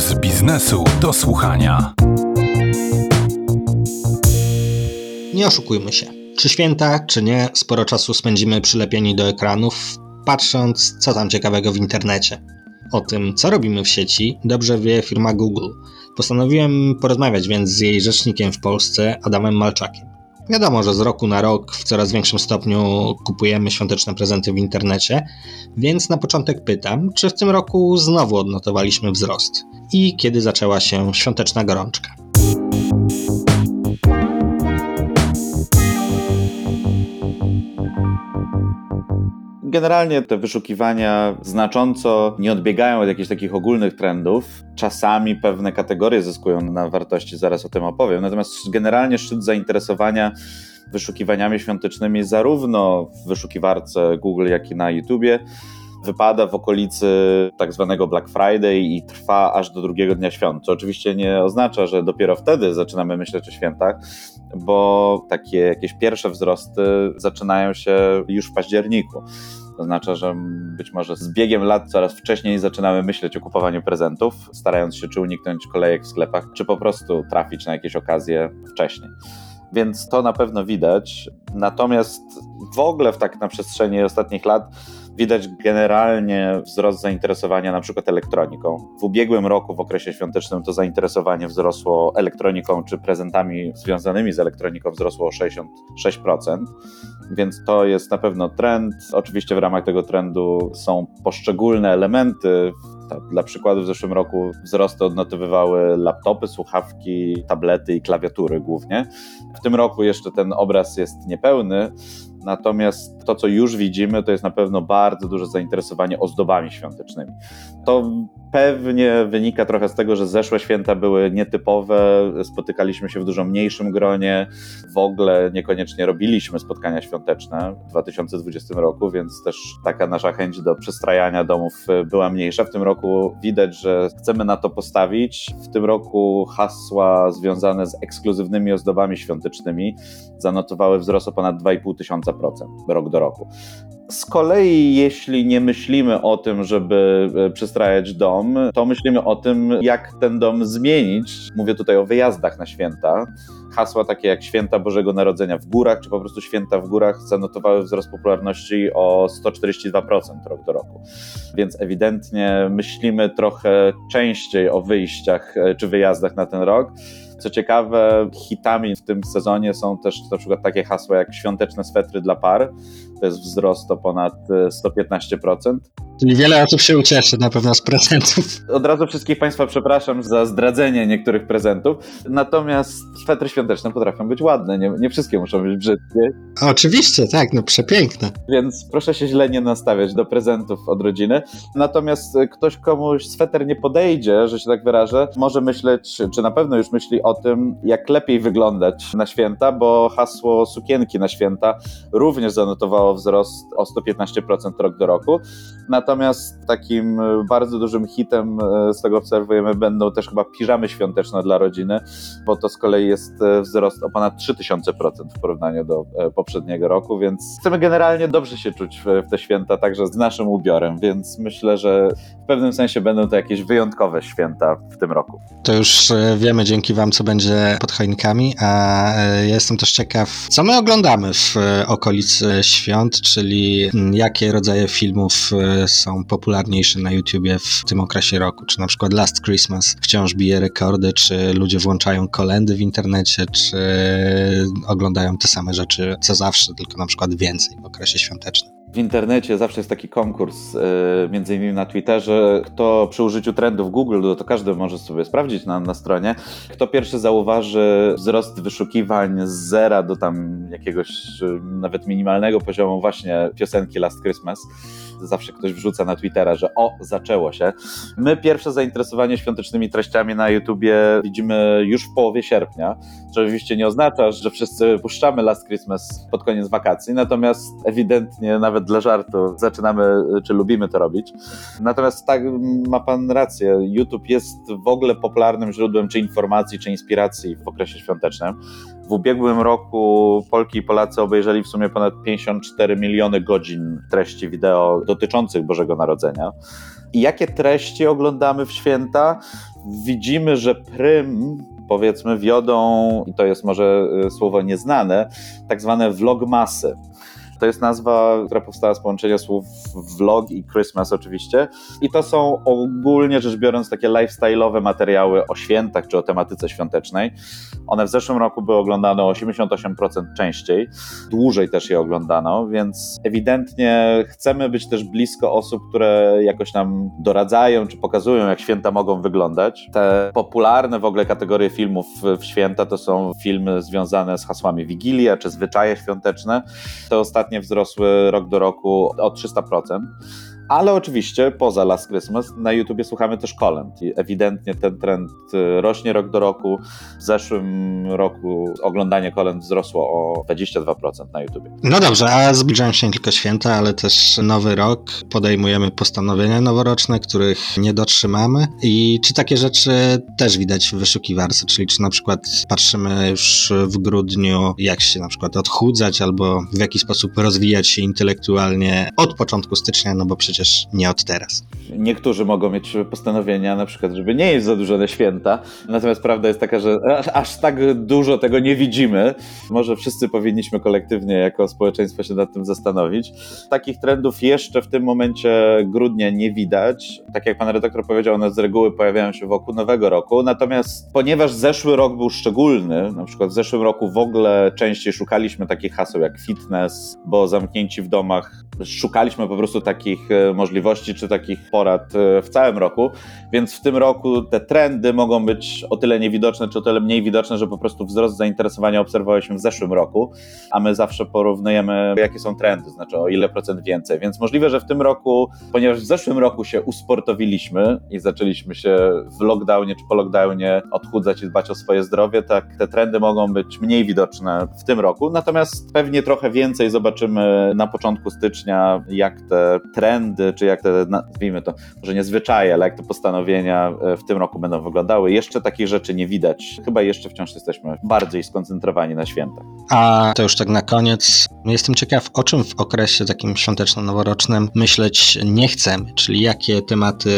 z biznesu do słuchania. Nie oszukujmy się. Czy święta, czy nie, sporo czasu spędzimy przylepieni do ekranów, patrząc, co tam ciekawego w internecie. O tym, co robimy w sieci, dobrze wie firma Google. Postanowiłem porozmawiać więc z jej rzecznikiem w Polsce, Adamem Malczakiem. Wiadomo, że z roku na rok w coraz większym stopniu kupujemy świąteczne prezenty w internecie, więc na początek pytam, czy w tym roku znowu odnotowaliśmy wzrost i kiedy zaczęła się świąteczna gorączka. Generalnie te wyszukiwania znacząco nie odbiegają od jakichś takich ogólnych trendów. Czasami pewne kategorie zyskują na wartości, zaraz o tym opowiem. Natomiast generalnie szczyt zainteresowania wyszukiwaniami świątecznymi zarówno w wyszukiwarce Google, jak i na YouTubie wypada w okolicy tak zwanego Black Friday i trwa aż do drugiego dnia świąt. Co oczywiście nie oznacza, że dopiero wtedy zaczynamy myśleć o świętach, bo takie jakieś pierwsze wzrosty zaczynają się już w październiku. To oznacza, że być może z biegiem lat coraz wcześniej zaczynamy myśleć o kupowaniu prezentów, starając się czy uniknąć kolejek w sklepach, czy po prostu trafić na jakieś okazje wcześniej. Więc to na pewno widać. Natomiast w ogóle w tak na przestrzeni ostatnich lat widać generalnie wzrost zainteresowania na przykład elektroniką. W ubiegłym roku, w okresie świątecznym, to zainteresowanie wzrosło elektroniką czy prezentami związanymi z elektroniką wzrosło o 66%, więc to jest na pewno trend. Oczywiście w ramach tego trendu są poszczególne elementy. Dla przykładu w zeszłym roku wzrosty odnotowywały laptopy, słuchawki, tablety i klawiatury głównie. W tym roku jeszcze ten obraz jest niepełny, Natomiast to, co już widzimy, to jest na pewno bardzo duże zainteresowanie ozdobami świątecznymi. To pewnie wynika trochę z tego, że zeszłe święta były nietypowe, spotykaliśmy się w dużo mniejszym gronie, w ogóle niekoniecznie robiliśmy spotkania świąteczne w 2020 roku, więc też taka nasza chęć do przestrajania domów była mniejsza. W tym roku widać, że chcemy na to postawić. W tym roku hasła związane z ekskluzywnymi ozdobami świątecznymi zanotowały wzrost o ponad 2,5 tysiąca procent rok do roku. Z kolei, jeśli nie myślimy o tym, żeby e, przystrajać dom, to myślimy o tym, jak ten dom zmienić. Mówię tutaj o wyjazdach na święta. Hasła takie jak Święta Bożego Narodzenia w górach, czy po prostu Święta w górach zanotowały wzrost popularności o 142% rok do roku. Więc ewidentnie myślimy trochę częściej o wyjściach e, czy wyjazdach na ten rok. Co ciekawe, hitami w tym sezonie są też na przykład takie hasła jak świąteczne swetry dla par. To jest wzrost o ponad 115%. Czyli wiele osób się ucieszy na pewno z prezentów. Od razu wszystkich Państwa przepraszam za zdradzenie niektórych prezentów. Natomiast swetry świąteczne potrafią być ładne. Nie, nie wszystkie muszą być brzydkie. Oczywiście, tak, no przepiękne. Więc proszę się źle nie nastawiać do prezentów od rodziny. Natomiast ktoś komuś sweter nie podejdzie, że się tak wyrażę, może myśleć, czy na pewno już myśli o tym, jak lepiej wyglądać na święta, bo hasło sukienki na święta również zanotowało wzrost o 115% rok do roku. Natomiast takim e, bardzo dużym hitem, e, z tego obserwujemy, będą też chyba piżamy świąteczne dla rodziny, bo to z kolei jest e, wzrost o ponad 3000% w porównaniu do poprzedniego roku, więc chcemy generalnie dobrze się czuć w te święta, także z naszym ubiorem, więc myślę, że w pewnym sensie będą to jakieś wyjątkowe święta w tym roku. To już wiemy dzięki Wam, co będzie pod choinkami, a jestem też ciekaw, co my oglądamy w okolicy świąt, czyli jakie rodzaje filmów są popularniejsze na YouTubie w tym okresie roku, czy na przykład Last Christmas wciąż bije rekordy, czy ludzie włączają kolendy w internecie, czy oglądają te same rzeczy co zawsze, tylko na przykład więcej w okresie świątecznym. W internecie zawsze jest taki konkurs, yy, między innymi na Twitterze, kto przy użyciu trendów Google, to każdy może sobie sprawdzić na, na stronie, kto pierwszy zauważy wzrost wyszukiwań z zera do tam jakiegoś yy, nawet minimalnego poziomu właśnie piosenki Last Christmas zawsze ktoś wrzuca na Twittera, że o, zaczęło się. My pierwsze zainteresowanie świątecznymi treściami na YouTubie widzimy już w połowie sierpnia, co oczywiście nie oznacza, że wszyscy puszczamy Last Christmas pod koniec wakacji, natomiast ewidentnie nawet dla żartu zaczynamy, czy lubimy to robić. Natomiast tak, ma pan rację, YouTube jest w ogóle popularnym źródłem czy informacji, czy inspiracji w okresie świątecznym. W ubiegłym roku Polki i Polacy obejrzeli w sumie ponad 54 miliony godzin treści wideo dotyczących Bożego Narodzenia. I jakie treści oglądamy w święta? widzimy, że prym powiedzmy wiodą, i to jest może y, słowo nieznane, tak zwane vlogmasy. To jest nazwa, która powstała z połączenia słów vlog i Christmas oczywiście. I to są ogólnie rzecz biorąc takie lifestyle'owe materiały o świętach czy o tematyce świątecznej. One w zeszłym roku były oglądane o 88% częściej. Dłużej też je oglądano, więc ewidentnie chcemy być też blisko osób, które jakoś nam doradzają czy pokazują, jak święta mogą wyglądać. Te popularne w ogóle kategorie filmów w święta to są filmy związane z hasłami Wigilia czy zwyczaje świąteczne. Te ostatnie ostatnio wzrosły rok do roku o 300%. Ale oczywiście poza Last Christmas na YouTubie słuchamy też kolęd i ewidentnie ten trend y, rośnie rok do roku. W zeszłym roku oglądanie kolęd wzrosło o 22% na YouTubie. No dobrze, a zbliżają się nie tylko święta, ale też nowy rok. Podejmujemy postanowienia noworoczne, których nie dotrzymamy. I czy takie rzeczy też widać w wyszukiwarce? Czyli czy na przykład patrzymy już w grudniu, jak się na przykład odchudzać albo w jaki sposób rozwijać się intelektualnie od początku stycznia, no bo przecież przecież nie od teraz. Niektórzy mogą mieć postanowienia, na przykład, żeby nie jeść za dużo na święta. Natomiast prawda jest taka, że aż tak dużo tego nie widzimy. Może wszyscy powinniśmy kolektywnie jako społeczeństwo się nad tym zastanowić. Takich trendów jeszcze w tym momencie grudnia nie widać. Tak jak pan redaktor powiedział, one z reguły pojawiają się wokół nowego roku. Natomiast ponieważ zeszły rok był szczególny, na przykład w zeszłym roku w ogóle częściej szukaliśmy takich haseł jak fitness, bo zamknięci w domach szukaliśmy po prostu takich e, możliwości czy takich porad e, w całym roku, więc w tym roku te trendy mogą być o tyle niewidoczne czy o tyle mniej widoczne, że po prostu wzrost zainteresowania obserwowaliśmy w zeszłym roku, a my zawsze porównujemy jakie są trendy, znaczy o ile procent więcej, więc możliwe, że w tym roku, ponieważ w zeszłym roku się usportowiliśmy i zaczęliśmy się w lockdownie czy po lockdownie odchudzać i dbać o swoje zdrowie, tak te trendy mogą być mniej widoczne w tym roku, natomiast pewnie trochę więcej zobaczymy na początku stycznia, jak te trendy, czy jak te, nazwijmy to, może nie zwyczaje, ale jak te postanowienia e, w tym roku będą wyglądały. Jeszcze takich rzeczy nie widać. Chyba jeszcze wciąż jesteśmy bardziej skoncentrowani na świętach. A to już tak na koniec. Jestem ciekaw, o czym w okresie takim świąteczno-noworocznym myśleć nie chcemy, czyli jakie tematy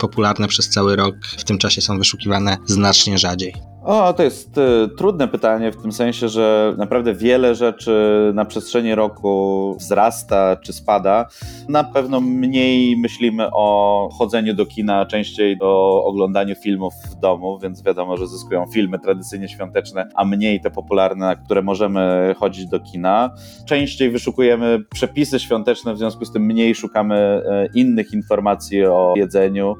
popularne przez cały rok w tym czasie są wyszukiwane znacznie rzadziej. O, to jest y, trudne pytanie w tym sensie, że naprawdę wiele rzeczy na przestrzeni roku wzrasta czy spada. Na pewno mniej myślimy o chodzeniu do kina, częściej o oglądaniu filmów w domu, więc wiadomo, że zyskują filmy tradycyjnie świąteczne, a mniej te popularne, na które możemy chodzić do kina. Częściej wyszukujemy przepisy świąteczne, w związku z tym mniej szukamy e, innych informacji o jedzeniu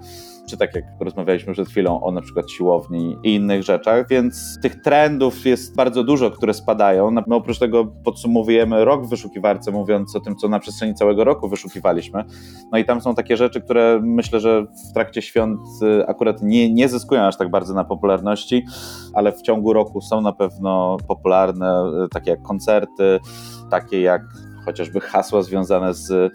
tak jak rozmawialiśmy przed chwilą o na przykład siłowni i innych rzeczach, więc tych trendów jest bardzo dużo, które spadają. My oprócz tego podsumowujemy rok w wyszukiwarce, mówiąc o tym, co na przestrzeni całego roku wyszukiwaliśmy. No i tam są takie rzeczy, które myślę, że w trakcie świąt y, akurat nie, nie zyskują aż tak bardzo na popularności, ale w ciągu roku są na pewno popularne, y, takie jak koncerty, takie jak chociażby hasła związane z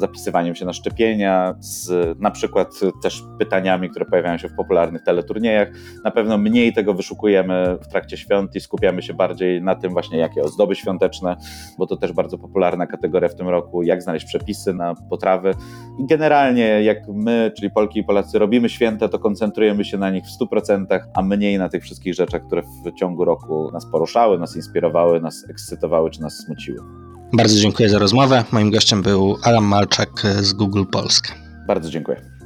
zapisywaniem się na szczepienia, z na przykład też pytaniami, które pojawiają się w popularnych teleturniejach. Na pewno mniej tego wyszukujemy w trakcie świąt i skupiamy się bardziej na tym właśnie, jakie ozdoby świąteczne, bo to też bardzo popularna kategoria w tym roku, jak znaleźć przepisy na potrawy. I generalnie jak my, czyli Polki i Polacy robimy święta, to koncentrujemy się na nich w 100%, a mniej na tych wszystkich rzeczach, które w ciągu roku nas poruszały, nas inspirowały, nas ekscytowały czy nas smuciły. Bardzo dziękuję za rozmowę. Moim gościem był Alan Malczak z Google Polska. Bardzo dziękuję.